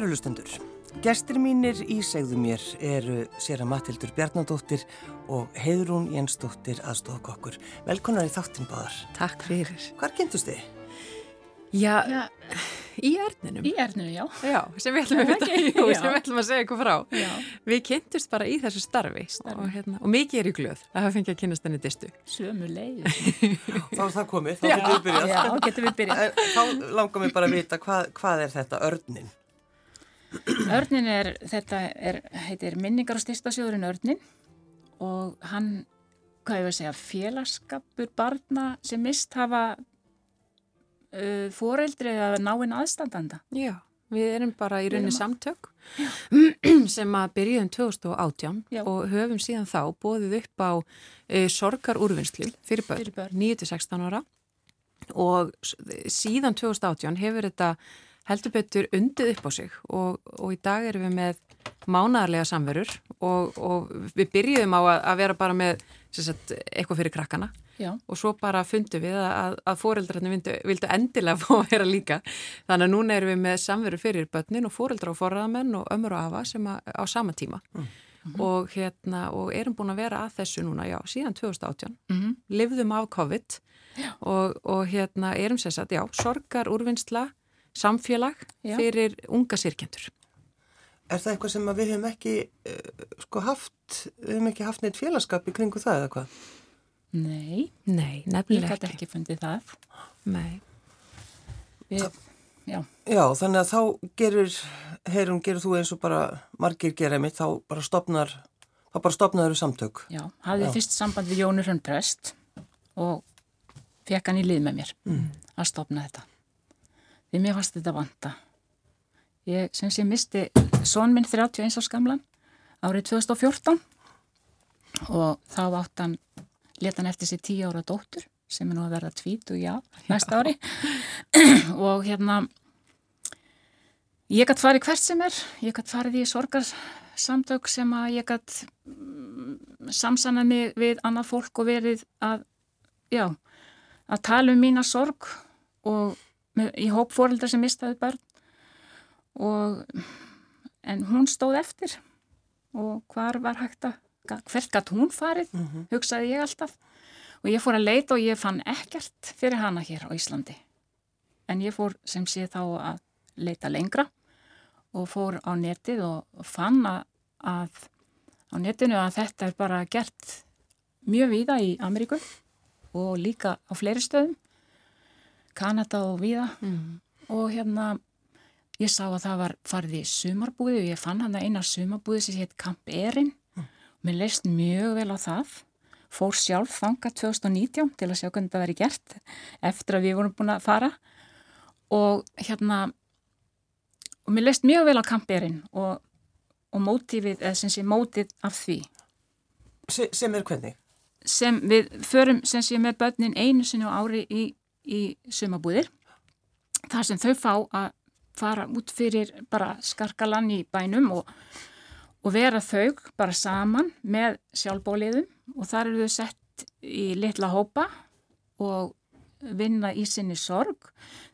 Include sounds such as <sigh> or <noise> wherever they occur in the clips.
Kærulustendur, gestir mínir í segðu mér eru sér að Matildur Bjarnadóttir og Heidrún Jensdóttir aðstofkokkur. Velkonar í þáttin báðar. Takk fyrir. Hvar kynntust þið? Já, já, í erninum. Í erninum, já. Já, sem við ætlum að, vita, jú, sem við ætlum að segja eitthvað frá. Já. Við kynntust bara í þessu starfi, starfi. Og, hérna, og mikið er í glöð að hafa fengið að kynast henni distu. Sömu leið. <laughs> Þá er það komið, þá getum við byrjað. Já, getum við byrjað. Þá langar mér bara að vita hvað, hvað er þetta örnin? Örnin er, þetta er, heitir minningar og styrstasjóðurinn Örnin og hann, hvað ég vil segja, félagskapur barna sem mist hafa uh, foreldri eða náinn aðstandanda. Já, við erum bara í rauninni samtök <clears throat> sem að byrjuðum 2018 Já. og höfum síðan þá bóðið upp á e, sorgar úrvinnslu fyrir börn, börn. 9-16 ára og síðan 2018 hefur þetta heldur betur undið upp á sig og, og í dag erum við með mánadarlega samverur og, og við byrjuðum á að, að vera bara með sem sagt, eitthvað fyrir krakkana. Já, og svo bara fundum við að, að foreldrarnir vildu, vildu endilega <laughs> fá að vera líka. Þannig að núna erum við með samveru fyrir börnin og foreldra og forraðamenn og ömur og afa sem að, á sama tíma. Og hérna og erum búin að vera að þessu núna, já, síðan 2018 Mhm. livðum af COVID og, og hérna erum sér satt, já, sorgar úrvinnsla samfélag Já. fyrir unga sirkjendur Er það eitthvað sem við höfum ekki uh, sko haft, við höfum ekki haft neitt félagskap í kringu það eða hvað? nei, Nei, ég nefnilega gæti ekki fundið það. Nei. Við, já, Já, þannig að þá gerir, heyrum, gerir þú eins og bara margir gera mitt, þá bara stopnar, þá bara stopnaður samtök. já, hafði fyrst samband við Jónur Hrönnprest og fekk hann í lið með mér að stopna þetta. Því mér fannst þetta vanta. Ég, sem sé, misti son minn 31 árs gamlan árið 2014 og þá átt hann, leta hann eftir sér 10 ára dóttur sem er nú að verða tvít og já, næsta ári. <clears throat> Og hérna ég gætt farið hvert sem er. Ég gætt farið í sorgarsamtök sem að ég gætt samsannað mig við annað fólk og verið að já, að tala um mína sorg og í hóp fóreldra sem mistaði börn. Og en hún stóð eftir. Og hvar var hægt að hvert gatt hún farið, hugsaði ég alltaf. Og ég fór að leita og ég fann ekkert fyrir hana hér á Íslandi. En ég fór sem sé þá að leita lengra og fór á netið og fann að, að á netinu að þetta er bara gert mjög víða í Ameríku og líka á fleiri stöðum Kanada og víða. Og hérna ég sá að það var farið í sumarbúði og ég fann hann að eina sumarbúði sem hétt Camp Erin. Mér leist mjög vel á það. Fór sjálf þanga 2019 til að sjá hvernig það veri gert eftir að við vorum búin að fara. Og hérna og mér leist mjög vel á Camp Erin og, og mótífið, eða sem sé mótið af því. Se, sem er hvernig? sem við förum sem sé með börnin einu sinni á ári í, í sumabúðir þar sem þau fá að fara út fyrir bara skarkalann í bænum og, og vera þau bara saman með sjálfbóliðum og þar eru þau sett í litla hópa og vinna í sinni sorg.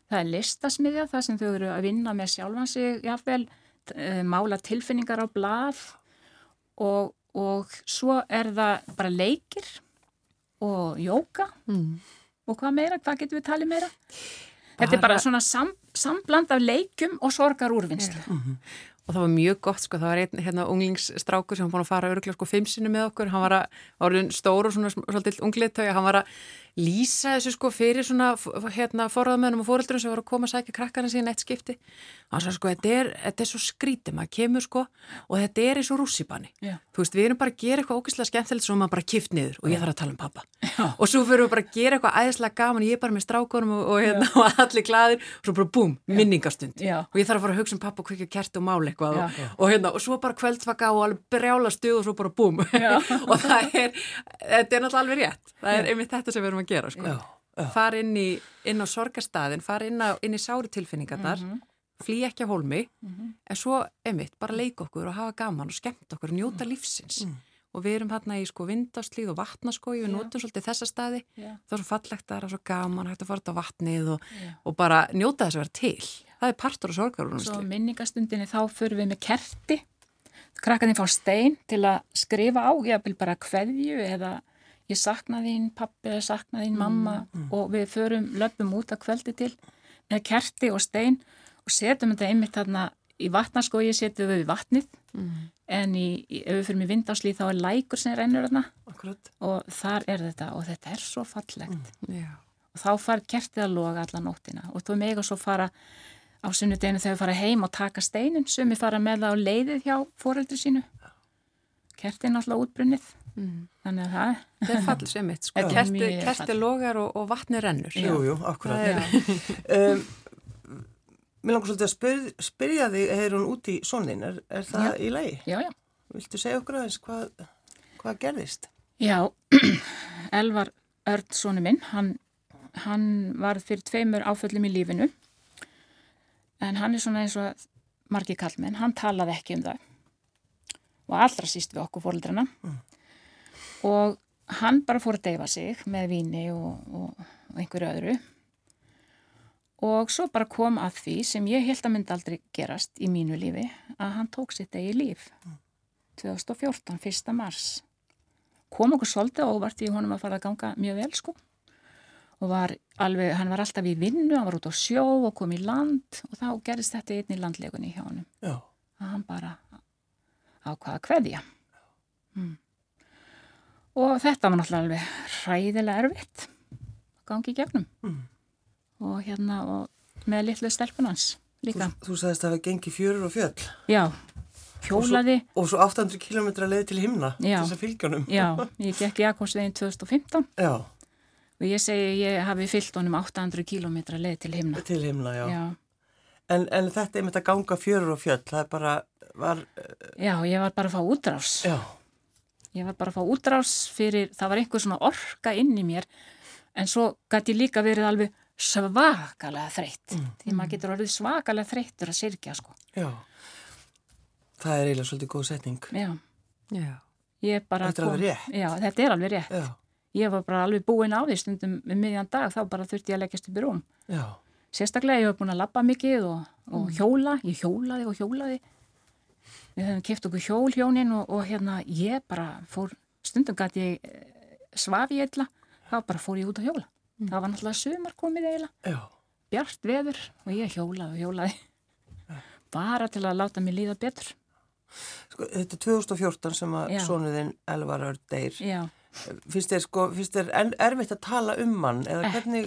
Það er listasmiðja þar sem þau eru að vinna með sjálfan sig, jáfnvel, eh, mála tilfinningar á blað og, og svo er það bara leikir og jóka Mm. Og hvað meira, hvað getum við talið meira? Þetta er bara svona sam, sambland af leikum og sorgar úrvinnslu. Og það var mjög gott, sko, það var einn hérna, unglingsstrákur sem var búin að fara öruglega sko fimm sinni með okkur, hann var að, orðin stór og svona svolítið ungliðtögi, hann var að lýsa þessu sko fyrir svona hérna forðamönnum og fóreldurum sem var að koma að sækja krakkana síðan eitt skipti. Hann sagði sko, þetta er, þetta er svo skrítið, maður kemur sko og þetta er eins og rússipanni. Þú veist, við erum bara að gera eitthvað ógeðslega skemmtilegt svo maður bara kift niður og ég þarf að tala um pappa. Já. Og svo fyrir við bara að gera eitthvað æðislega gaman, ég er bara með strákunum og, og, hérna, og allir glaðir. Og svo bara búm, minningastund og ég þarf að fara að hugsa um pappa og kvikja kert og mála eitthvað og, og, hérna, og svo bara kvöldvaka og alveg brjála stuð og svo bara búm. <laughs> Og það er, þetta er náttúrulega alveg rétt. Það er einmitt þetta sem við erum að gera sko. Fara inn í, inn á sorgastæðin fara inn, á, inn í sári tilfinningarnar Mhm. flý ekki á hólmi en svo einmitt bara leika okkur og hafa gaman og skemmt okkur og njóta lífsins og við erum hérna í sko vindáslíð og vatnaskói, við notum svolítið þessa staði. Já. það er svo fallegt, það er svo gaman hægt að fara á vatnið og, Já. og bara njóta þess að vera til. Það það er partur og sorgar Svo minningastundinni þá fyrir við með kerti. Krakkarnir fá stein til að skrifa á, ég vil bara kveðju eða ég sakna þín pappi eða sakna þín mamma. Mm. og við förum löpum út að kveldi til með kerti og stein og setjum þetta einmitt þarna í vatnarskói setjum við vatnið. Mm. en í, í, ef við fyrir með vindáslið þá er lækur sem rennur þarna. Akkurat. og þar er þetta og þetta er svo fallegt. Mm. og þá far kertið að loga alla nóttina. Og þú megin svo fara á sunnudeginu þegar við fara heim og taka steinin sem við fara með það á leiðið hjá fóreldri sínu. Kertið er náttúrulega útbrunnið. Mm. þannig að það það er fallið sem mitt sko. kertið kerti logar og, og vatni rennur. Jú, jú, akkurat. <laughs> Um, Mér langar svolítið að spyr, spyrja þig, hefur hún út í sonnin, er, er það já. í lagi? Já, já. Viltu segja okkur aðeins hvað, hvað gerðist? Já, <clears throat> Elvar Örd, sonu minn, hann, hann var fyrir tveimur áföllum í lífinu en hann er svona eins og margi kallmenn, hann talaði ekki um það og allra síst við okkur fóröldrana mm. og hann bara fór að deyfa sig með víni og, og, og einhverju öðru og svo bara kom að því sem ég held að myndi aldrei gerast í mínu lífi að hann tók sitt eigi líf. 2014, 1. mars. Kom okkur svolítið óvart því honum að fara að ganga mjög vel sko. Og var alveg, hann var alltaf í vinnu, hann var út á sjó og kom í land. Og þá gerist þetta einn í landlegunni hjá honum. Já. að hann bara ákvaða hverja mm. og þetta var náttúrulega alveg ræðilega erfitt að gangi í gegnum. Mm og hérna og með litlu stelpunans líka. Þú, þú sagðist að það hefði gengið fjörur og fjöll. Já, hjólaði. Og svo, og svo 800 km leið til himna, já, þess að fylgjónum. Já, <laughs> ég gekk Jakobsveginn 2015 já. og ég segi ég hafi fyllt honum 800 km leið til himna. Til himna, já. já. En, en þetta er með að ganga fjörur og fjöll, það er bara, var... Já, ég var bara að fá útrás. Já. Ég var bara að fá útrás fyrir, það var einhver svona orka inn í mér en svo gæti ég líka verið alveg svakalega þreytt mm. því maður getur orðið svakalega þreyttur að sirkja sko. Já, það er eiginlega svolítið góð setning. Já, já. Þetta er alveg rétt. Já, þetta er alveg rétt. Já. Ég var bara alveg búin á því stundum með miðjan dag þá bara þurfti ég að leggjast upp í rúm. Já. Sérstaklega ég hef búin að lappa mikið og, og mm. hjóla, ég hjólaði og hjólaði. Við höfum kæft okkur hjólhjónin og, og hérna ég bara fór, stundum gæti ég eh, svafi eitthvað, þá bara fór ég út að hjóla. Mm. Það var náttúrulega sumar komið eiginlega. Bjart veður og ég hjólaði og hjólaði. Já. Bara til að láta mig líða betur. Sko, þetta er 2014 sem að sonuðinn Elvarur deyr. Já. Fyrst er, sko, er erfitt að tala um hann eða eh, hvernig,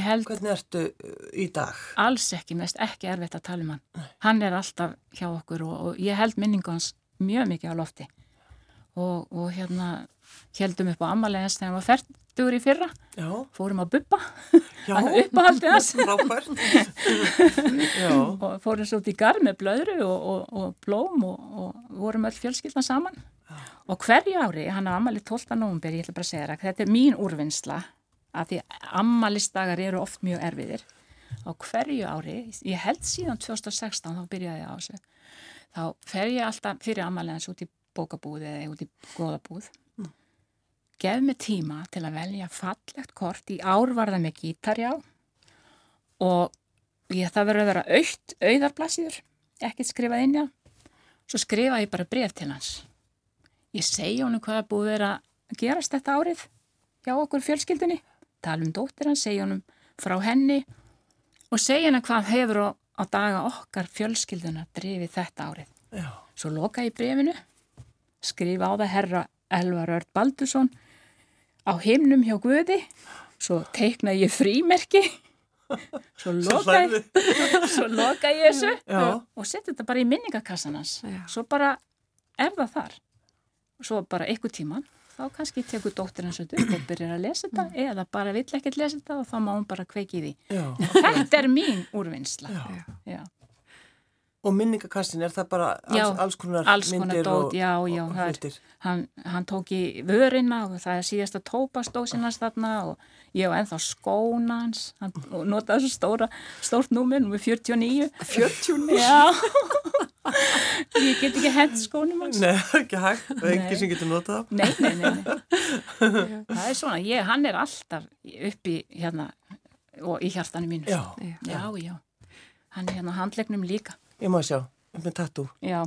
held, hvernig ertu uh, í dag? Alls ekki, mest ekki erfitt að tala um hann. Nei. Hann er alltaf hjá okkur og, og ég held minningu hans mjög mikið á lofti. Og, og hérna heldum upp á ammalegast þegar hann var fært færtugur í fyrra. Já. fórum að buppa <laughs> uppahaldið hans. <laughs> Og fórum svo út í garð með blöðru og, og, og blóm og, og vorum öll fjölskyldna saman. Já. og hverju ári, hann á ammali 12. november, ég ætla bara að segja það þetta er mín úrvinnsla að því ammalistagar eru oft mjög erfiðir. Á hverju ári, ég held síðan 2016 þá byrjaði ég á þessu þá fer ég alltaf fyrir ammaliðans út í bókabúð eða út í góðabúð gef mig tíma til að velja fallegt kort í árvarða með gítarjá og ég, það verður að vera aukt auðarblassíður, ekkert skrifað inn já svo skrifa ég bara bref til hans. Ég segja honum hvað er búið að vera að gerast þetta árið hjá okkur fjölskyldunni. Tala um dóttir hans, segja honum frá henni og segja henni hvað hefur á, á daga okkar fjölskylduna drifið þetta árið. Já. svo loka ég brefinu skrifa á það herra Elvar Örd Baldursson á himnum hjá Guði. Svo teikna ég frímerki. <laughs> Svo loka ég <laughs> svo loka ég þessu Já. og setja þetta bara í minningakassanans svo bara er það þar. Svo bara einhver tíman þá kannski tekur dóttir hans upp og byrjar að lesa þetta mm. eða bara vill ekkert lesa þetta og þá má hún bara kveiki í því. Já. þetta er mín úrvinnsla. Já. Og minningakastin, er það bara alls, já, alls konar alls konar myndir dót, og, já, já, og hlutir? Hann, hann tók í vörina og það er síðasta tópastósinans þarna og ég var ennþá skónans hann notaði svo stóra, stórt númur, númur 49. 49? Já. <laughs> ég get ekki hent skónum hans. Nei, ekki hægt, það er ekki sem getur notað. Nei, nei, nei. nei. <laughs> það er svona, ég, hann er alltaf uppi hérna og í hjartanum mínu. Já, já, já. já. hann er hérna á handlegnum líka. Ég má sjá, með tattoo, Já,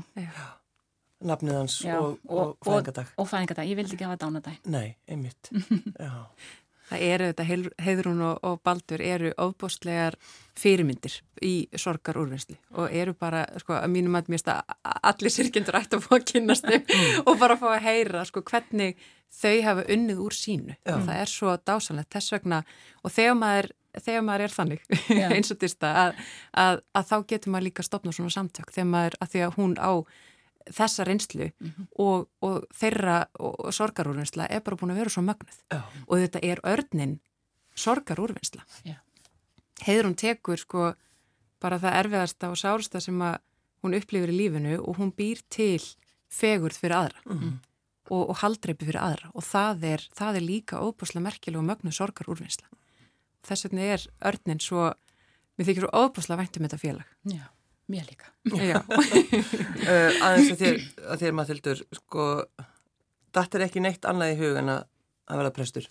nafnið hans já. og, og fæðingadag. Og, og fæðingadag, ég vildi ekki hafa dánadag. Nei, einmitt. <laughs> Já. Það eru þetta, Heiðrún og, og Baldur eru ofbóstlegar fyrirmyndir í sorgar úrvinnsli og eru bara, sko, að mínum að mér stað allir sirkjendur ætti að fá að kynast þeim <laughs> og bara fá að heyra, sko, hvernig þau hafa unnið úr sínu. Já. Það er svo dásanlegt þess vegna og þegar maður, þegar maður er þannig, <laughs> eins og dyrsta, að, að, að þá getur maður líka stopnað svona samtök þegar maður, að því að hún á þessa reynslu og, og þeirra og, og sorgarúrvinnsla er bara búin að vera svo mögnuð Já. og þetta er örnin sorgarúrvinnsla. Já. Heiður hún tekur sko bara það erfiðasta og sárasta sem að hún upplifir í lífinu og hún býr til fegurð fyrir aðra og, og haldreipi fyrir aðra og það er, það er líka óbúslega merkileg og mögnuð sorgarúrvinnsla. Þess vegna er örnin svo, mér þykir svo óbúslega væntum þetta félag. Já, mér líka. Já. <laughs> Uh, aðeins að þér, að þér Mathildur, sko, þetta er ekki neitt annað í hug en að að verða prestur.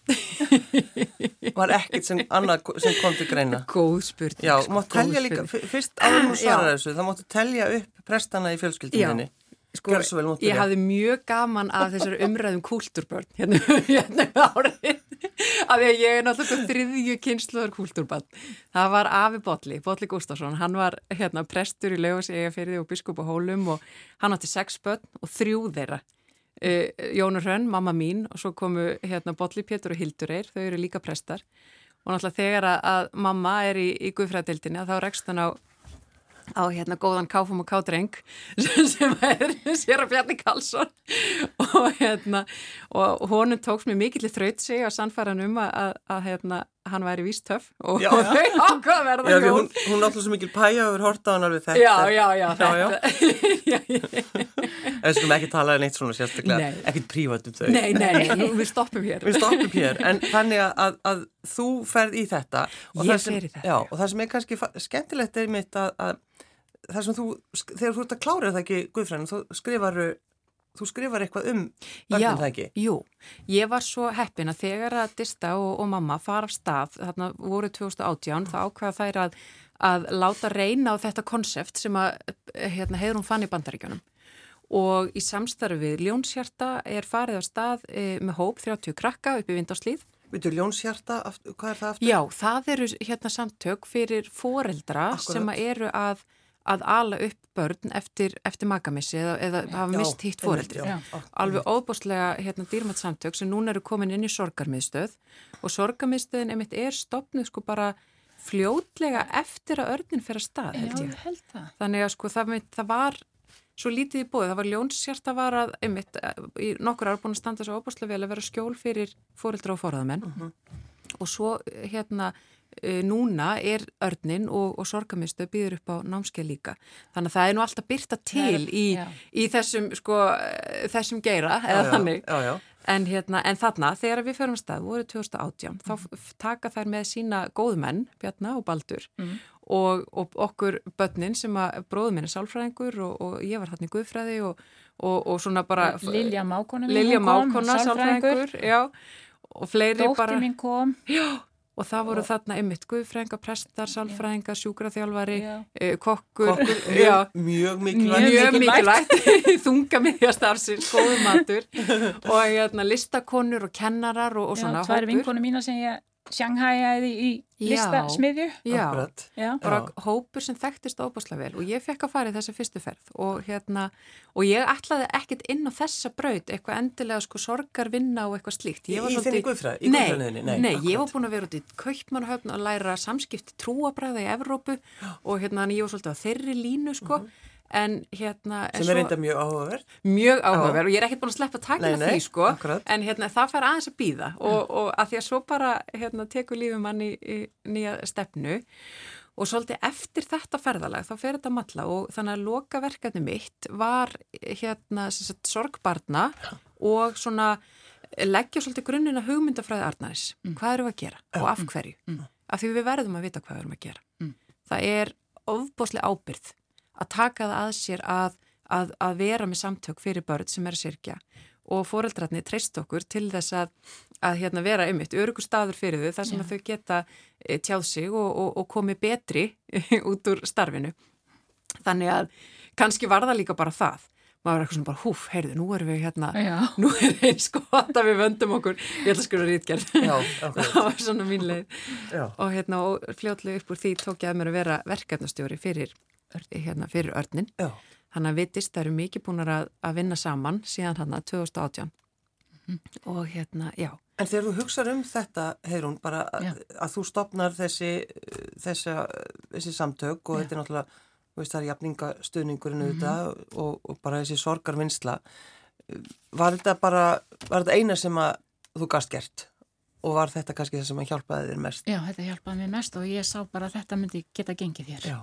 <laughs> Var ekkit sem annað sem kom til greina. Góð spurning. Já, sko, mátt góð telja líka, fyrst áður nú svarar þessu, þá máttu telja upp prestana í fjölskyldinni. Sko, máttu ég hafði mjög gaman af þessari umræðum kúltúrbörn hérna, <laughs> hérna um árið <laughs> af því að ég er náttúrulega þriðju kynsluðar kúltúrbörn. Það var Afi Bolli, Bolli Gustafsson, hann var hérna prestur í Laugars eigafyrði og biskup á Hólum og hann átti sex börn og þrjú þeirra. Uh, Jónur Hrönn, mamma mín og svo komu hérna Bolli, Pétur og Hildur Eir, þau eru líka prestar og náttúrulega þegar að, mamma er í, í guðfræðdildinni þá rekst hann á á hérna góðan káfum og kádreng <laughs> sem er sér að Bjarni Karlsson. Og hérna og honum tóks mér mikill þraut sig á sannfæran um að, að hérna hann væri víst töff og, Já. <laughs> þau ákvað að verða Já, góð hún, hún náttúrulega svo mikil pæja og hefur horta á hann alveg þetta. Já, já, já, Já, þetta. <laughs> En við skulum ekki tala neitt svona sérstaklega, ekkert prívat um þau. Nei, nei, <laughs> nei, við stoppum hér Við stoppum hér, en þannig að, að, að þú ferð í þetta. Ég fer í þetta, Já, og það sem er kannski skemmtilegt er mitt að, að það sem þú, þegar þú ert að klára það ekki Guðfræðin, þú skrifar, þú skrifar eitthvað um börnin það ekki. jú, ég var svo heppin að þegar að Dista og, og mamma fara af stað, þarna voru 2018, þá ákvaða þær að, að láta reyna á þetta konsept sem að hérna, hefur hún fann í bandaríkjunum og í samstarfi við Ljónshjarta er farið á stað e, með hóp 30 krakka upp í Vindárslíð Vitu, Ljónshjarta, hvað er það aftur? Já, það eru hérna samtök fyrir foreldra Akkúrat. sem að eru að, að ala upp börn eftir, eftir magamissi eða, eða hafa Já, mist hitt já. Já. Alveg óbúslega hérna, dýrmætt samtök sem núna eru komin inn í sorgarmiðstöð og sorgarmiðstöðin einmitt er stopnuð sko bara fljótlega eftir að örnin fyrir að stað Já, held ég. ég held það. Þannig að sko það, það var svo lítið í bóði, það var ljónshjart að var að einmitt eh, í nokkur ár búin að standa svo óbúslega vel að vera skjól fyrir fóreldra og forðamenn og svo eh, hérna núna er örnin og, og sorgamistu býður upp á námskeið líka þannig að það er nú alltaf byrta til í, Já. í þessum sko eh, þessum geira Já, eða já, þannig Já, já. En, hérna, en þarna, þegar við förum að stað, voru 2018, þá f- taka þær með sína góðmenn, Bjarna og Baldur og, og okkur börnin sem að bróðum minn er sálfræðingur og, og ég var þarna í Guðfræði og, og, og svona bara Lilja Mákona Lilja Mákona, sálfræðingur. sálfræðingur, já, og fleiri Dóttir bara, mín kom. Og það voru þarna einmitt Guðfræðingar, prestar, sálfræðingar, sjúkraþjálfari, Já. eh, kokkur, Kokkur, <laughs> já, mjög, mikilvægt. mjög mikilvægt. mikilvægt <laughs> þunga miðjastarfsins, góðu matur <laughs> og hérna, listakonur og kennarar og, og svona Já, tvær hópur. vinkonu mína sem ég sjanghæjaði í listasmiðju. Já, Akkurat. Já. bara hópur sem þekktist óbúslega vel. Og ég fekk að fara í þessa fyrstu ferð. Og hérna, og ég ætlaði ekkit inn á þessa braut, eitthvað endilega sko sorgarvinna og eitthvað slíkt. Ég var Í- guðfræði- í Nei, guðfræðinni? Nei, nei, ég var búin að vera út í Kaupmannahöfn að læra samskipti trúabræða í Evrópu. Og hérna, þannig ég var svolítið á þeirri línu sko, en hérna en Sem er reynda mjög áhugaverð. mjög áhugaverð og ég er ekkert búin að sleppa nei, því sko. akkurat. en hérna það fær aðeins að býða og, og að því að svo bara hérna tekur lífið mann í, í nýja stefnu. Og svolítið eftir þetta ferðalag þá fer þetta matla og þannig að loka verkefni mitt var hérna sagt, sorgbarna og svona leggja svolítið grunnina hugmyndafræði Arnaris. Hvað eru við að gera? Og af hverju? Af því við verðum að vita hvað við erum að gera. Það er ofbóslega ábyrð að taka það að sér að, að, að vera með samtök fyrir börn sem er að sirkja og foreldrarnir treyst okkur til þess að, að hérna, vera einmitt örugur staður fyrir þau þar sem að þau geta e, tjáð sig og, og, og komið betri <laughs> út úr starfinu. Þannig að kannski var það líka bara það. Maður var eitthvað svona bara, húf, heyrðu, nú erum við hérna, Já. <laughs> nú er eins gott að við vöndum okkur. Ég ætla að skilja rítgerð. <laughs> Það var svona mín leið. Já. Og hérna, og fljótlega upp úr því tók ég að mér að vera verkefnastjóri fyrir, hérna, fyrir örnin. Já. Þannig að vitist, það eru mikið búin að, að vinna saman síðan hann 2018. Og hérna, já. En þegar þú hugsar um þetta, Heirún, bara að, að þú stopnar þessi, þessi, þessi samtök og Já. þetta er náttúrulega, þú veist, það er jafningastuðningurinn Mhm. auðvitað og, og bara þessi sorgarvinnsla. Var þetta bara, var þetta eina sem að þú gast gert? Og var þetta kannski það sem að hjálpaði þér mest? Já, þetta hjálpaði mér mest og ég sá bara að þetta myndi geta gengið hér. Já.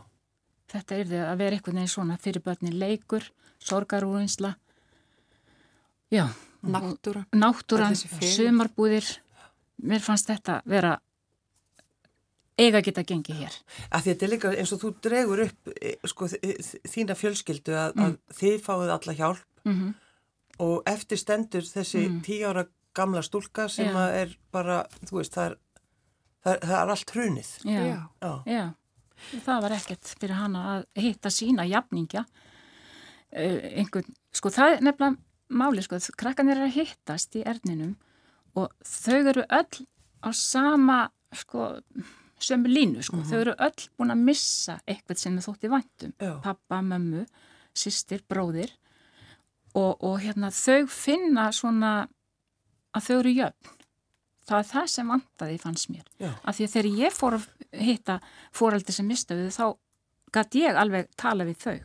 Þetta er að vera einhvern veginn svona fyrir börnin leikur, sorgarúrinsla, já, Náttúra. náttúran, fegurð. sumarbúðir, mér fannst þetta vera eiga að geta gengið hér. Að þetta er líka eins og þú dregur upp e, sko, þína fjölskyldu að, að þið fáið alla hjálp Mm og eftir stendur þessi tíu ára gamla stúlka sem að er bara, þú veist, það er, það er, það er allt hrunið. Já, Já. Já. Það var ekkert fyrir hana að hitta sína jafningja, uh, einhvern, sko það er nefnilega máli, sko, krakkanir er að hittast í erninum og þau eru öll á sama, sko, sömu línu, sko, þau eru öll búin að missa eitthvað sem þau þótti væntum, Já. pappa, mömmu, systir, bróðir. Og, og hérna þau finna svona að þau eru jöfn. Það er það sem vantaði fannst mér. Já. Af því að þegar ég fór að hitta fóraldi sem mistaði þá gæti ég alveg tala við þau.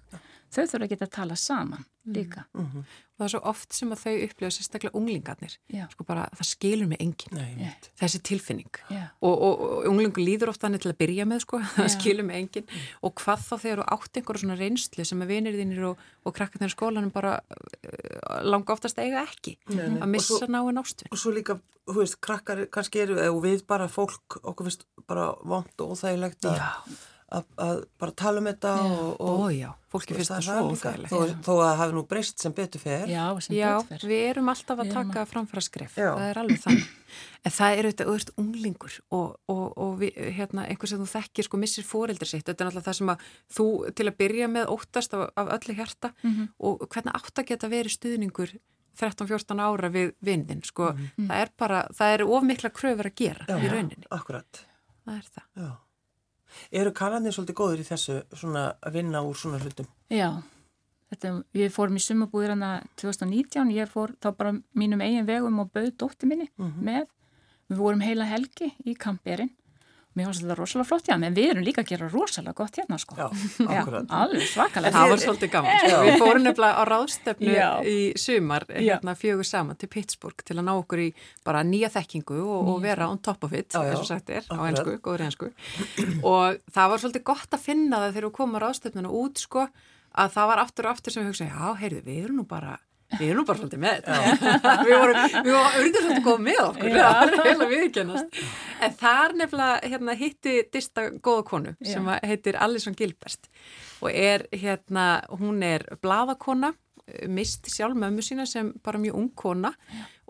Þau þurfa að geta að tala saman líka. Mhm. Og það er svo oft sem að þau upplifa sérstaklega unglingarnir. Já. Sko bara, það skilur mig enginn. Nei. Þessi tilfinning. Já. Og, og, og unglingu líður oft þannig til að byrja með, sko. <laughs> Það Já. skilur mig enginn. Og hvað þá þegar þú átt einhverja svona reynslu sem að vinir þínir og, og krakkarnir í skólanum bara uh, langa oftast eiga ekki. Nei. Að missa náinn ástvinn. Og svo líka, þú veist, krakkar kannski eru, og við bara fólk, okkur finnst bara vond og óþægilegt að, að, að bara tala um þetta og, og Ó já, fólki finnst það svo líka. óþægilegt. Þó, þó að það hafi nú breyst sem betur fer. Já, sem Já, betur fer. við erum alltaf að taka framfæra skref, Já. það er alveg þannig. En það er auðvitað, auðvitað unglingur og, og, og við, hérna, einhver sem þú þekkir sko missir fóreldri sitt. Þetta er náttúrulega það sem að þú til að byrja með óttast af, af öllu hjarta Mhm. og hvernig átt að geta verið stuðningur 13-14 ára við vindin, sko. Það er bara, það er ofmikla kröfur að gera Já. í rauninni. Akkurat, Það er það. Eru kannanir svolítið góður í þessu svona að vinna úr svona hlutum? Já, þetta, við fórum í sumabúðir hana 2019, ég fór þá bara mínum eigin vegum og bauð dótti minni með. Við vorum heila helgi í kamperinn. Mér finnst þetta rosalega flott, já, menn við erum líka að gera rosalega gott hérna, sko. Já, akkurat. alveg svakalega. Það var svolítið gaman. Sko. Við fórum nefnilega á ráðstefnu Já. í sumar, hérna fjögur saman til Pittsburgh til að ná okkur í bara nýja þekkingu og, og vera on top of it, eins og sagt er, á ennsku, góður ennsku. Og það var svolítið gott að finna það þegar við komum á ráðstefnuna út, sko, að það var aftur og aftur sem við hugsaði, já, heyrðu, við erum nú bara Við erum bara svolítið með þetta. <laughs> við vorum, við vorum urður svolítið góð með okkur. Það er heila viðkennast. <laughs> En þar nefnilega hérna, hitti dista góða konu sem Já. að heitir Alison Gilbert og er hérna, hún er bladakona, misti sjálf mömmu sína sem bara mjög ung kona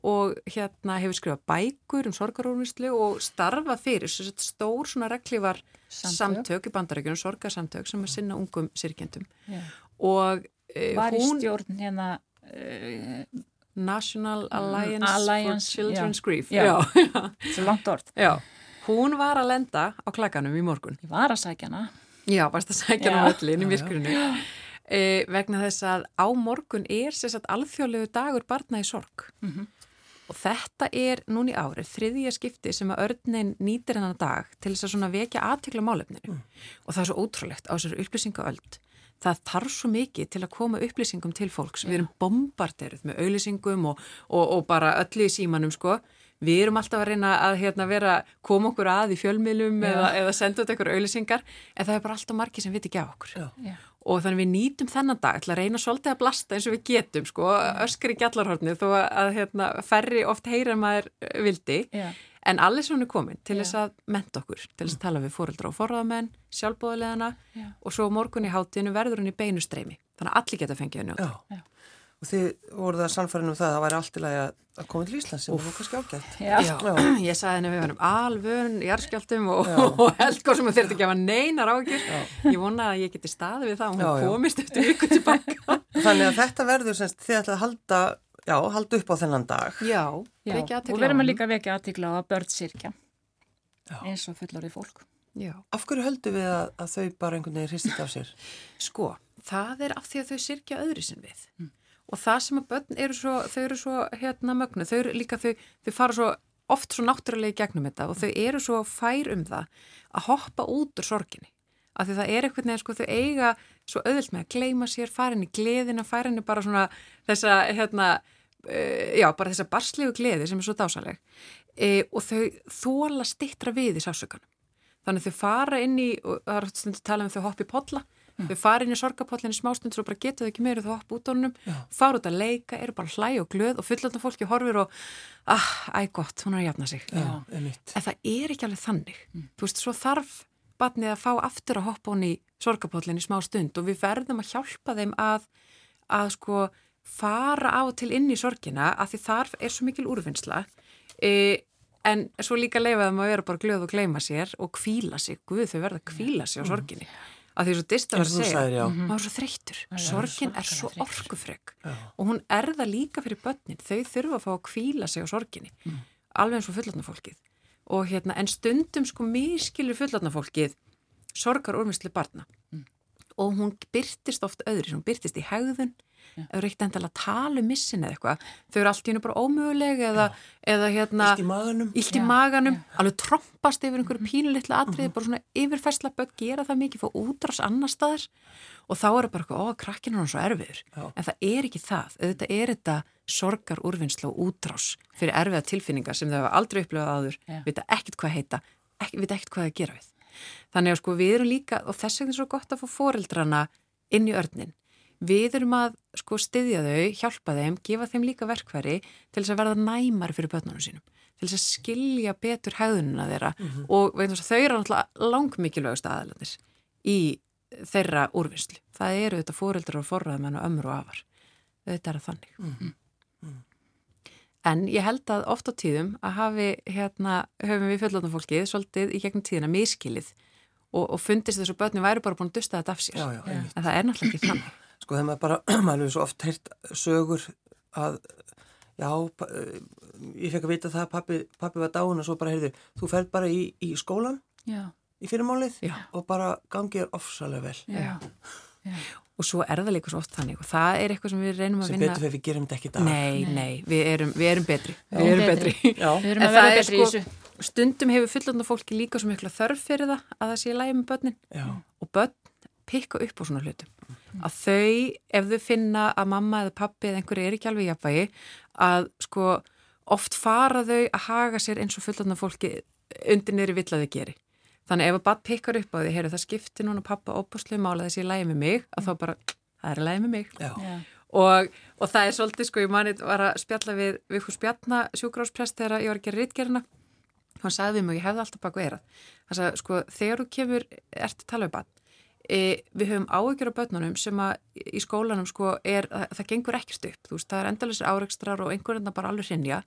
og hérna hefur skrifað bækur um sorgarúrnislu og starfa fyrir svo stór svona reglívar Samtök. samtök í bandarækjunum, sorgarsamtök sem að sinna ungum sirkjendum Já. og e, Var í stjórn hérna, National Alliance, Alliance, for Children's já. Grief Já. Já, <laughs> já, svo langt orð. já. hún var að lenda á klakanum í morgun Ég var að sækja hana. Já, varst að sækja Já. hann á öllin í myrkurinu. E, vegna þess að á morgun er sérst alþjóðlegu dagur barna í sorg. Og þetta er núni árið, þriðja skipti sem að örnin nýtir hennar dag til þess að svona vekja aðtikla málefninu. Og það er svo ótrúlegt á þessari upplýsingaöld. Það þarf svo mikið til að koma upplýsingum til fólks. Við erum bombarderuð með auðlýsingum og, og, og bara öllu í símanum, sko. Við erum alltaf að reyna að hérna, vera, koma okkur að í fjölmiðlum eða, eða senda út eitthvað auðlýsingar, en það er bara alltaf margir sem viti ekki á okkur. Já. Já. Og þannig við nýtum þennan dag til að reyna svolítið að blasta eins og við getum, sko, öskar í gjallarhornu þó að hérna, ferri oft heyra maður eh, vildi. Já. En allir svona er komin til Já. þess að menta okkur, til þess að tala við fóreldra og forraðamenn, sjálfbóðilegana Já. og svo morgun í hátinu verður hún í beinu streymi. Þannig að allir geta fengið að njóta. Já. og þið voruð það sannfærin um það að það væri allt í lagi að, að koma til Íslands sem var kannski ágætt. Já. Já, ég sagði henni að við varum alvön, jarðskjaldum og, <laughs> og eldgóð sem þurfti ekki að neinar ágjur. Ég vona að ég geti staði við það og hún Já, já. komist eftir viku tilbaka. Þannig að þetta verður semst þið ætlaði að halda, já, halda upp á þennan dag. Já, Já, og verðum að líka vekja aðtikla á að börn sirkja eins og fullorðið fólk. Já, Af hverju höldum við að, að þau bara einhvern veginn hristist af sér? <laughs> sko, það er af því að þau sirkja öðru sinn við. Og það sem að börn eru svo, þau eru svo hérna mögnu, þau eru líka, þau, þau fara svo oft svo náttúrulega í gegnum þetta og þau eru svo fær um það að hoppa út úr sorginni. Af því það er eitthvað neða, sko, þau eiga svo auðvilt með að gleyma sér, fara inn í gleðina, fara inn í bara svona þessa, hérna, já, bara þessa barslegu gleði sem er svo dásaleg. E, og þau þóla stittra við í sásökanum. Þannig að þau fara inn í, og það er stundu að tala um þau hoppi polla, þau fara inn í sorgapollinni smástundur og bara geta þau ekki meira þau hoppa út á hennum, fara út að leika, eru bara hlæg og glöð og fullanda fólki horfir og, ah, æ gott, hún er að jafna sig. Einmitt. En það er ekki alveg þannig. Þú veist, svo þarf batnið að fá aftur að hoppa hún í sorgapollinni smá stund og við verðum að hjálpa þeim að, að sko fara á og til inn í sorgina að því þar er svo mikil úrvinnsla e, en svo líka leifa þeim að vera bara glöð og gleyma sér og kvíla sig, guð þau verða að kvíla sig á sorginni. Að því svo distar Eins að segja sagðir, já. maður er svo þreyttur, sorgin er svo orkufrek. Og hún er það líka fyrir börnin, þau þurfa að fá að kvíla sig á sorginni, alveg eins og fullatna fólkið og hérna, en stundum sko miskilur fullatna fólkið sorgar úrmynslu barna og hún byrtist oft öðru, hún byrtist í hegðun þú reykt endala að tala um missin eða eitthvað, þau eru allt í hennu bara ómöguleg eða, eða hérna Illt í maganum. illt í maganum, alveg trompast yfir einhverju pínulitlu atriði, bara svona yfirfærsla börn gera það mikið, fá útrás annar staðar. Og þá er það bara eitthvað, ó, krakkinu er hann svo erfiður, en það er ekki það. Auðvitað er þetta sorgar úrvinnsla og útrás fyrir erfiða tilfinningar sem þau hafa aldrei upplifað áður, Já. vita ekkert hvað heita ekki, vita ekkert hvað það gera við. Þannig að sko við erum líka, og þess vegna er svo gott að fá foreldrana inn í örnin við erum að sko styðja þau, hjálpa þeim, gefa þeim líka verkværi til þess að verða næmar fyrir börnunum sínum, til þess að skilja betur hegðununa þeirra og vegna þess að þau eru náttúrulega langmikilvægust aðalandir í þeirra úrvinnslu. Það eru þetta fóreldrar og forraðmenn og ömur og afar. Þetta er að þannig. En ég held að oft á tíðum að hafi hérna, höfum við fjöldlóðnum fólkið svolítið í gegnum tíðina miskilið og, og fundist þessu börni væri bara búin að dusta þetta af sér. Já, já. En það er náttúrulega ekki þannig. Sko þegar maður bara, <clears throat> maður hefur svo oft heyrt sögur að, já, eh, ég fekk að vita það að pappi, pappi var dáin og svo bara heyrðu, þú ferð bara í, í skólan Já, í fyrirmálið Já. og bara gangið er ofsalega vel. já, Og svo er það líka svo oft þannig og það er eitthvað sem við reynum að Sem vinna. betur fyrir við gerum þetta ekki í dag. Nei, nei, við erum, við erum betri. Já, við erum betri. við erum að það vera er betri í sko- þessu. Stundum hefur fullanda fólki líka svo mikla þörf fyrir það að það sé lægi með börnin. Já. og börn pikka upp á svona hlutum að þau, ef þau finna að mamma eða pappi eða einhverju er ekki alveg jafnvægi að sko oft fara þau að haga sér eins og fullotna fólki undir niður vill að þau geri. Þannig ef að barn pikkar upp á því heyru það skiptir núna pappa óbúslega mála þessi í lægi með mig að þá bara, það er í lægi með mig. Já. Og, og það er svolítið sko, ég manið var að spjalla við Vigfús Bjarna sjúkrásprest þegar ég var að gera rítgerina hann sagði við mig, ég hefði alltaf baku eirað hann sagði, sko, þegar þú kemur ert að tala um bann e, við höfum áhyggjur á börnunum sem að í skólanum sko er, það, það gengur ekkert upp þú veist, það er endalisir áreikstrar og einhverjum bara alveg hrinja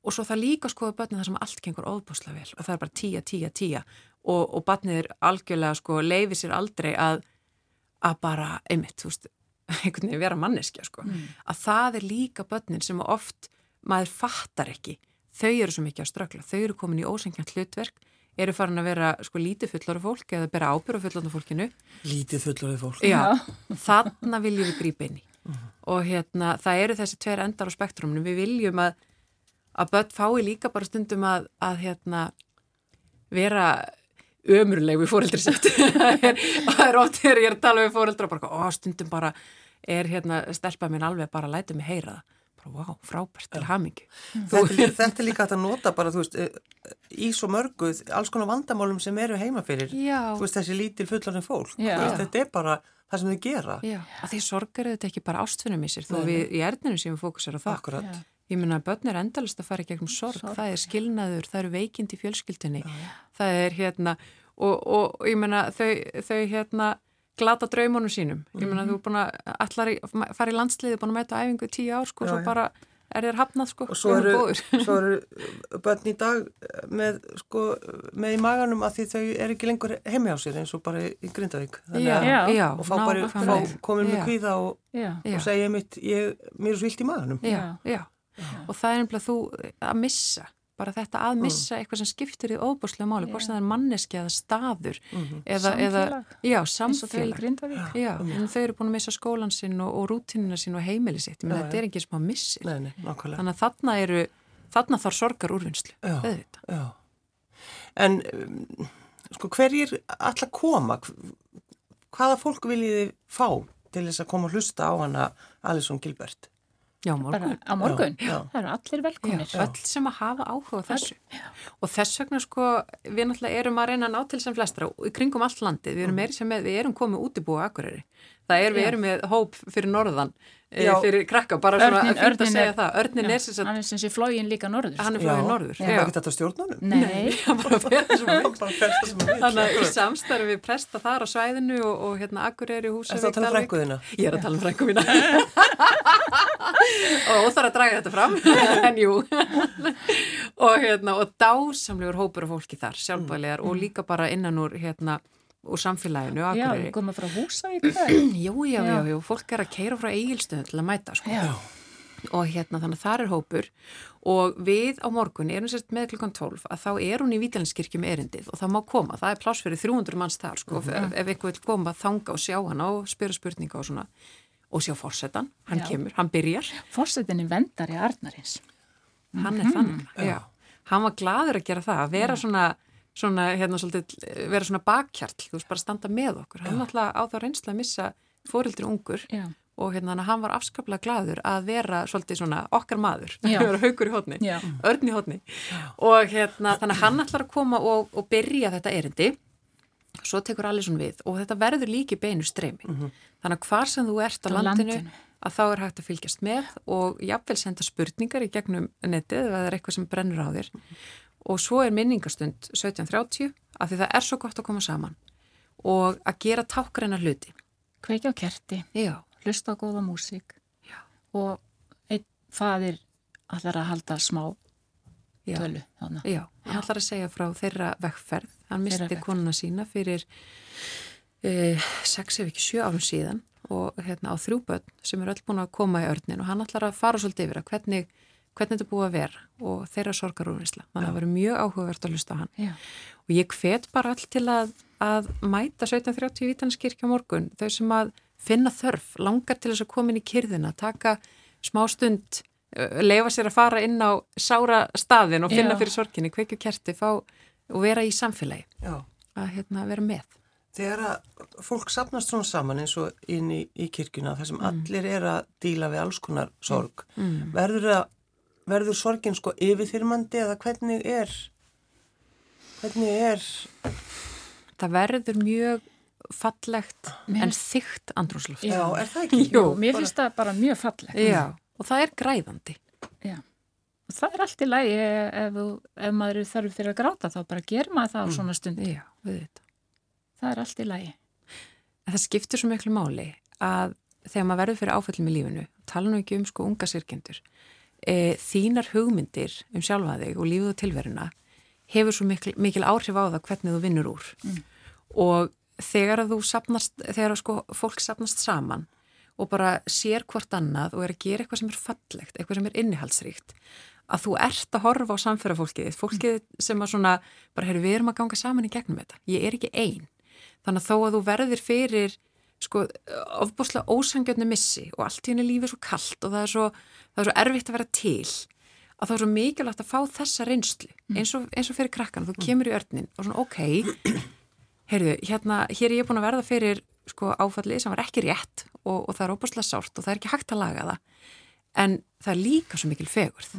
og svo það líka skoða börnin það sem allt gengur óbúslega vel og það er bara tíja, tíja, tíja og, og barnið er algjörlega sko leifi sér aldrei að að bara, einmitt, þú veist <laughs> einhvern veginn vera manneskja sko. Að það er líka börnin sem oft maður fattar ekki. Þau eru svo mikið að ströggla, þau eru komin í ósengjant hlutverk, eru farin að vera sko lítið fullari fólk eða bera ábyrðu fullari fólkinu. Lítið fullorðið fólk. Já, þarna viljum við grípa inn í. Og hérna, það eru þessi tveir endar á spektruminu, við viljum að að börn fái líka bara stundum að, að hérna vera ömurleg við fóreldri sitt. <laughs> Það er, það er oft þegar ég er að tala við fóreldra bara, ó, stundum bara er hérna stelpa minn alveg bara að læta mig heyra það bara, vá, frábært til hamingi Þetta, er lí- þetta er líka að nota bara, veist, eh, í svo mörgu, alls konar vandamálum sem eru heima fyrir, Já, veist, þessi lítil fullorðin fólk. Já. Veist, þetta er bara það sem þau gera. já, að því sorgar þetta ekki bara ástfinnum í sér, þó við í erðninu séum fókusar á það Akkurat. Já. Ég meina að börn er endalist að fara í gegnum sorg, Sorg. það er skilnaður, það eru veikind í fjölskyldunni, það er hérna og, og, og ég meina þau, þau hérna glata draumunum sínum. Ég meina þú er búin að allar fara í landsliði búin að mæta æfingu í tíu ár sko, Já, svo já. bara er þér hafnað sko. Og svo eru, <laughs> svo eru börn í dag með, sko, með í maganum að því þau eru ekki lengur heimi á sér eins og bara í Grindavík. Þannig að- já, Já. já, og fá bara fá, komin með kvíða og, og segja mitt, ég, mér er svo illt í maganum. Já, já. og það er nefnilega þú að missa bara þetta að missa eitthvað sem skiptir í óbúslega máli, hvort sem það er manneski eða staður eða, eða, Samfélag. já, og þau í samfélag já, en þau eru búin að missa skólan sinn og, og rútinina sín og heimili sitt menn Já, þetta er ekki sem að nákvæmlega þannig að þarna eru þarna þarf sorgar úrvinnslu Já. Já. En um, sko hverjir að koma? Hvaða fólk viljið þið fá til þess að koma að hlusta á hana Alison Gilbert? Já, Bara morgun á morgun. Já, já. Það eru allir velkomnir. Já, öll sem að hafa áhuga á þessu og þess vegna sko við náttúrulega erum að reyna að ná til sem flestra í kringum allt landið, við erum meiri sem með við erum komið útibúið á Akureyri það er, við Já. erum með hóp fyrir norðan Já. fyrir krakka, bara svona Örninn- að að segja er- það örnin Já, er sem sagt, Hann er sem sé flógin líka norður. hann er Já. frá norður Það er ekki þetta stjórnunum? Nei, hann bara fer þessum við Bara fyrsta sem að Þannig að í við. samstarfi við presta þar á svæðinu og, og hérna Akureyri, Er Húsavík, það að tala um Dalvík. frænguðina? Ég er að tala um frængu mína. <laughs> og óþar að draga þetta fram, <laughs> en jú. og, hérna, og dásamlegur hópur af fólki þar, sjálfbælegar og líka bara innan úr, hérna, úr samfélaginu já, Akureyri. koma frá Húsavík það. <clears throat> Jú, já, já, Já. fólk er að keira frá eigilstöðun til að mæta, sko. Og hérna, þannig að það er hópur og við á morgun erum sérst með klukkan 12 að þá er hún í Vítalinskirkju með erindið og það má koma, það er pláss fyrir 300 manns þar, sko, ef, ef eitthvað vil koma þanga og sjá hana og spyrja spurninga og svona og sjá fórsetan, hann Já. kemur, hann byrjar Fórsetinni vendari Arnarins. hann er þannig, já. hann var gladur að gera það, að vera svona svona, hérna, svolítið, vera svona bakkjarl þú veist, bara standa með okkur. Hann náttúrulega á þá reynsla að missa fórildri ungur Já. og hérna, að hann var afskaplega gladur að vera svolítið svona okkar maður. Já. <laughs> vera haukur í hodni, örn í hodni og hérna, þannig að hann ætlar að koma og, og byrja þetta erindi. Svo tekur Alisson við og þetta verður líki beinu streymi. Þannig að hvar sem þú ert á Á landinu, landinu. að þá er hægt að fylgjast með og jafnvel senda spurningar í gegnum netið ef það er eitthvað sem brennur á þér og svo er minningastund 17.30 af því það er svo gott að koma saman. Og að gera tákræna hluti. Kveikja á kerti, já, hlusta á góða músík. Já. og einn fadir allar að halda smá já, tölu. Þannig. já, hann ætlar að segja frá þeirra vekkferð, hann misti vegferð. konuna sína fyrir e, sex ef ekki sjö árum síðan. Og hérna á þrjú börn sem eru öll búin að koma í örnin og hann ætlar að fara svolítið yfir að hvernig, hvernig þetta búið að vera og þeirra sorgarúrvinsla, þannig að það verður mjög áhugavert að hlusta á hann Já. og ég hvet bara all til að, að mæta 1730 í Vítanskirkja morgun, þau sem að finna þörf, langar til þess að koma inn í kyrðina, taka smá stund leifa sér að fara inn á sára staðin og finna Já. fyrir sorginni, kveikju kerti, fá og vera í samfélagi, Já. að hérna, vera með. Þegar að fólk sapnast svona saman eins og inn í, í kirkjuna þar sem allir er að díla við alls konar sorg, Mm. verður, það, verður sorgin sko yfirþyrmandi eða hvernig er, hvernig er, Það verður mjög fallegt Mér en þygt andrúsloft. já, er það ekki? Jú, Mér finnst það bara mjög fallegt. Já, og það er græðandi. Já. Og það er allt í lagi ef, þú- ef maður er þarf fyrir að gráta þá bara gerir maður það á svona stund. Já, við þetta. Það er allt í lagi. En það skiptir svo miklu máli að þegar maður verður fyrir áföllum í lífinu, tala nú ekki um sko unga sirkendur, e, þínar hugmyndir um sjálfa þig og lífið og tilveruna hefur svo mikil, mikil áhrif á það hvernig þú vinnur úr. Og þegar að þú sapnast, þegar að sko fólk sapnast saman og bara sér hvort annað og er að gera eitthvað sem er fallegt, eitthvað sem er innihaldsríkt, að þú ert að horfa á samferðafólkið, fólkið sem að svona, bara heyrðu, við erum að ganga saman í gegnum þetta, ég er ekki einn. Þannig að þó að þú verðir fyrir sko ofbúslega ósangjöndni missi og allt í henni lífið svo kallt og það er svo, það er svo erfitt að vera til að það er svo mikilvægt að fá þessa reynslu eins og, eins og fyrir krakkan, þú kemur í örnin og svona ok, heyrðu, hérna, hér er ég búin að verða fyrir sko áfallið sem var ekki rétt og, og það er óbúslega sárt og það er ekki hægt að laga það en það er líka svo mikil fegurð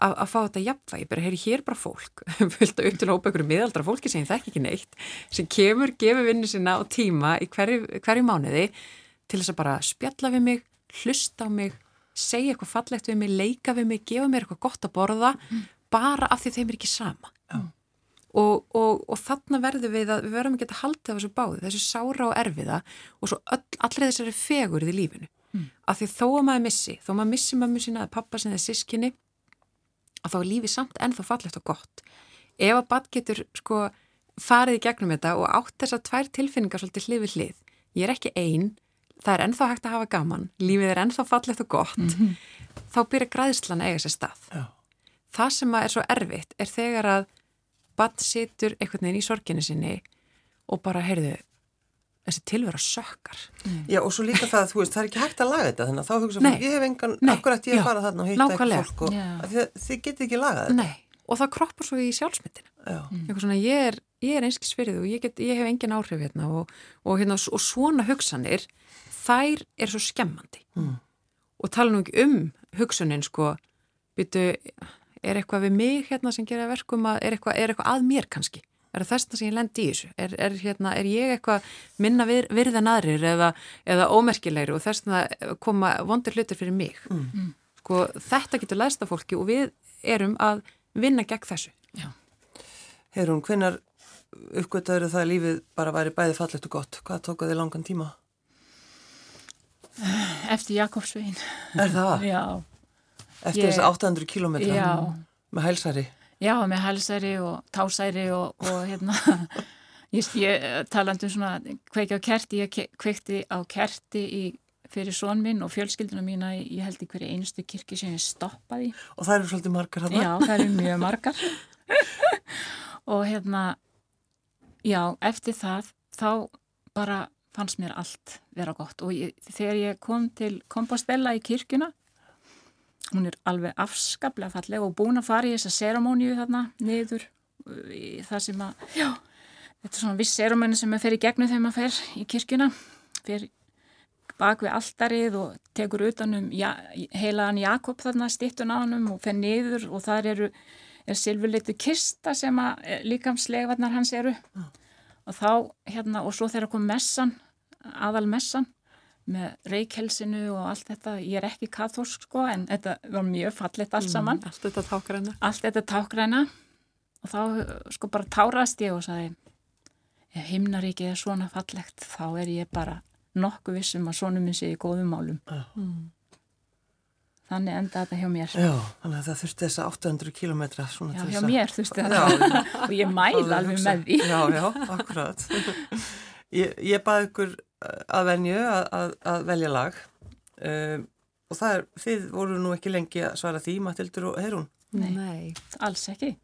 að, að fá þetta jafnvægi, bara heyri hér bara fólk <laughs> fylgta upp til hópa ykkur miðaldra fólki sem það ekki neitt, sem kemur gefur vinnu sinna og tíma í hverju, hverju mánuði til þess að bara spjalla við mig, hlusta á mig segja eitthvað fallegt við mig, leika við mig gefa mér eitthvað gott að borða bara af því þeim er ekki sama Já. og, og, og þarna verðum við að við verðum að geta haldið á þessu báði, þessu sára og erfiða og svo öll, allir þessari fegurð í lífinu. Mm. Af því þó að maður missi, þó að maður missi mammu sína eða pappa sinna eða sískinni, að þá er lífið samt ennþá fallegt og gott. Ef að bad getur sko farið í gegnum þetta og átt þessar tvær tilfinningar svolítið hlið við hlið. Ég er ekki einn, það er ennþá hægt að hafa gaman, lífið er ennþá fallegt og gott, mm -hmm. þá byrja græðslan að eiga sér stað. Já. Það sem er svo erfitt er þegar að bann situr einhvern veginn í sorginni sinni og bara, heyrðu, þessi tilvera sökkar. Mm. Já, og svo líka það að þú veist, það er ekki hægt að laga þetta, þannig að þá hugsa fólk, ég hef engan, akkurat ég er bara þarna og hitta eitthvað fólk og þið, þið getur ekki lagað þetta. Nei, og það kroppar svo í sjálfsmyndina. Eitthvað svona, ég er, ég er einskis fyrir þú, ég, get, ég hef engin áhrif hérna og, og, hérna, og svona hugsanir þær er svo skemmandi mm. og tala nú ekki um hugsunin sko, byttu er eitthvað við mig hérna sem gera verkum að er eitthvað, er eitthvað að mér kannski er það þess að ég lendi í þessu er, er, hérna, er ég eitthvað minna vir, virðan aðrir eða, eða ómerkilegri og þess að koma vondir hlutir fyrir mig mm. mm. sko þetta getur læsta fólki og við erum að vinna gegn þessu Heyrún, hvenar uppgöttaður það að lífið bara væri bæði fallegt og gott hvað tók að þið langan tíma? Eftir Jakobsvegin. Er það? Já. Eftir þessu 800 kilometra? Já. Með hælsæri? Já, með hælsæri og tásæri og, og hérna, <laughs> ég, ég talandi um svona kveiki á kerti, ég kveikti á kerti í, fyrir són minn og fjölskylduna mína, ég held í hverju einustu kirkju sem ég stoppaði. Og það eru svolítið margar hann? Já, það eru mjög margar. <laughs> og hérna, já, eftir það, þá bara fannst mér allt vera gott og ég, þegar ég kom til Kompostella í kirkuna hún er alveg afskaplega falleg og búin að fara í þessa seramóniu þarna niður í það sem að já, þetta er svona viss seramóni sem maður fer í gegnum þegar maður fer í kirkuna fer bak við alldarið og tekur utanum ja, heilaðan Jakob þarna stittun á hann og fer niður og þar eru er silfurleitu kista sem að eh, líkamslegvarnar hans eru. Mm og þá hérna og svo þegar kom messan aðal messan með reykjelsinu og allt þetta ég er ekki kathórsk sko en þetta var mjög fallit allt mm, saman mm, allt þetta tákræna allt þetta tákræna og þá sko bara tárast ég og sagði ef himnaríkið er svona fallegt þá er ég bara nokkuð vissum að svona minn sé í góðum málum mm. Þannig enda þetta hjá mér. Já, þannig að það þurfti þessa 800 kílometra svona já, hjá mér þurfti <laughs> þetta og ég mæla alveg með því. Já, já, akkurat. <laughs> Ég, ég baði ykkur eh, að venju að, að, að velja lag um, og það er, þið voru nú ekki lengi að svara því, Matildur og Herún. Nei, Nei, alls ekki.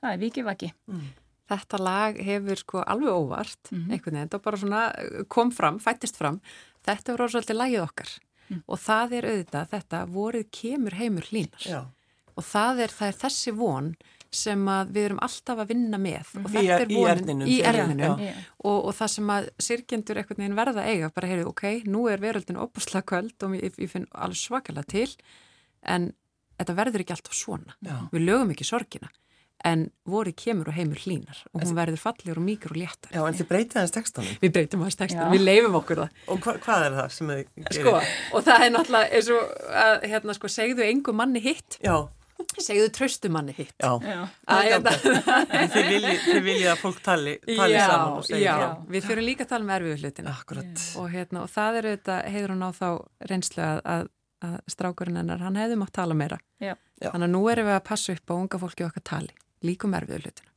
Það er vikið vaki. Mm. Þetta lag hefur sko alveg óvart, mm -hmm. einhvern veginn, þetta bara svona kom fram, fættist fram. Þetta voru svolítið lagið okkar mm. og það er auðvitað þetta vorið kemur heimur hlínar Já. og það er, það er þessi von sem við erum alltaf að vinna með. Og þetta er vonin í erðinum og, og það sem að sirkjendur eitthvað neginn verða eiga, bara heyrðu, ok, nú er veröldin opuslega kvöld og ég, ég finn alveg svakalega til en þetta verður ekki alltaf svona. Já. við lögum ekki sorgina en voru kemur og heimur hlínar og hún verður fallegur og mýgur og léttar. Já, en þið breytið hans textanum. Við breytum hans textanum, við leifum okkur það. Og hva, hvað er það sem þið gerir? Sko, og það er náttúrulega eins og að, hérna, sko, segðu engu manni hitt. Já Segðu tröstu manni hitt Já, já. Að. Þið viljið vilji að fólk tali, tali já, saman og segja Já, við fyrir líka að tala með erfiðu hlutina Akkurat og, hérna, og það er auðvitað, heiður hún á þá reynslu að, að, að strákurinn hennar, hann hefði mátt tala meira Þannig að nú erum við að passa upp á unga fólki okkar tali líkum erfiðu hlutina.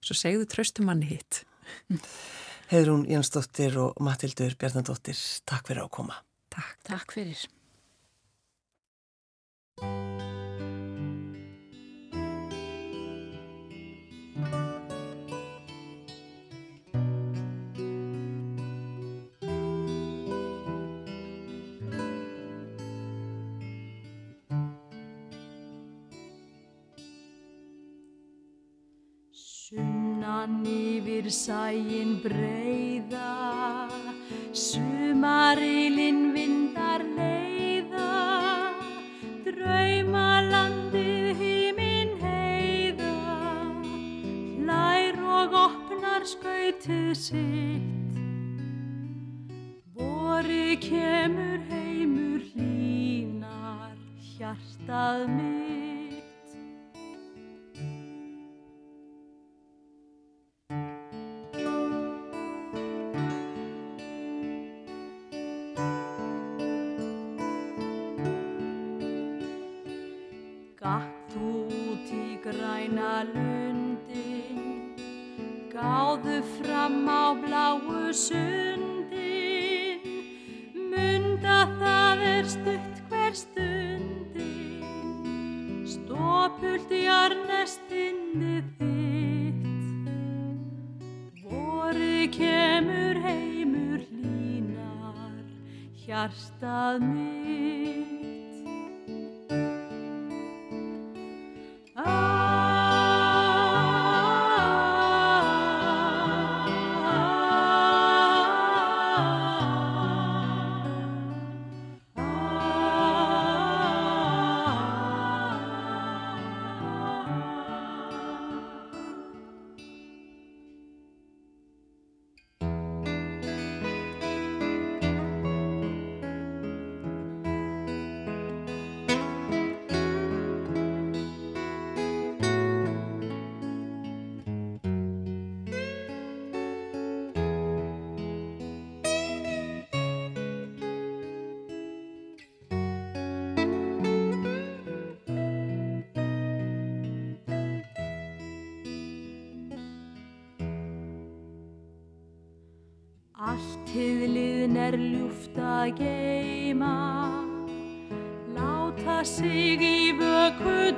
Svo segðu tröstu manni hitt. Heðrún Jónsdóttir og Matildur Bjarnadóttir, takk fyrir að koma. Takk. Takk fyrir. Sunnan yfir sæin breyða, sumarilinn vindar hjartað mitt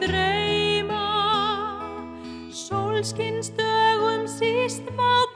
dreyma, sólskinsdögum síst má.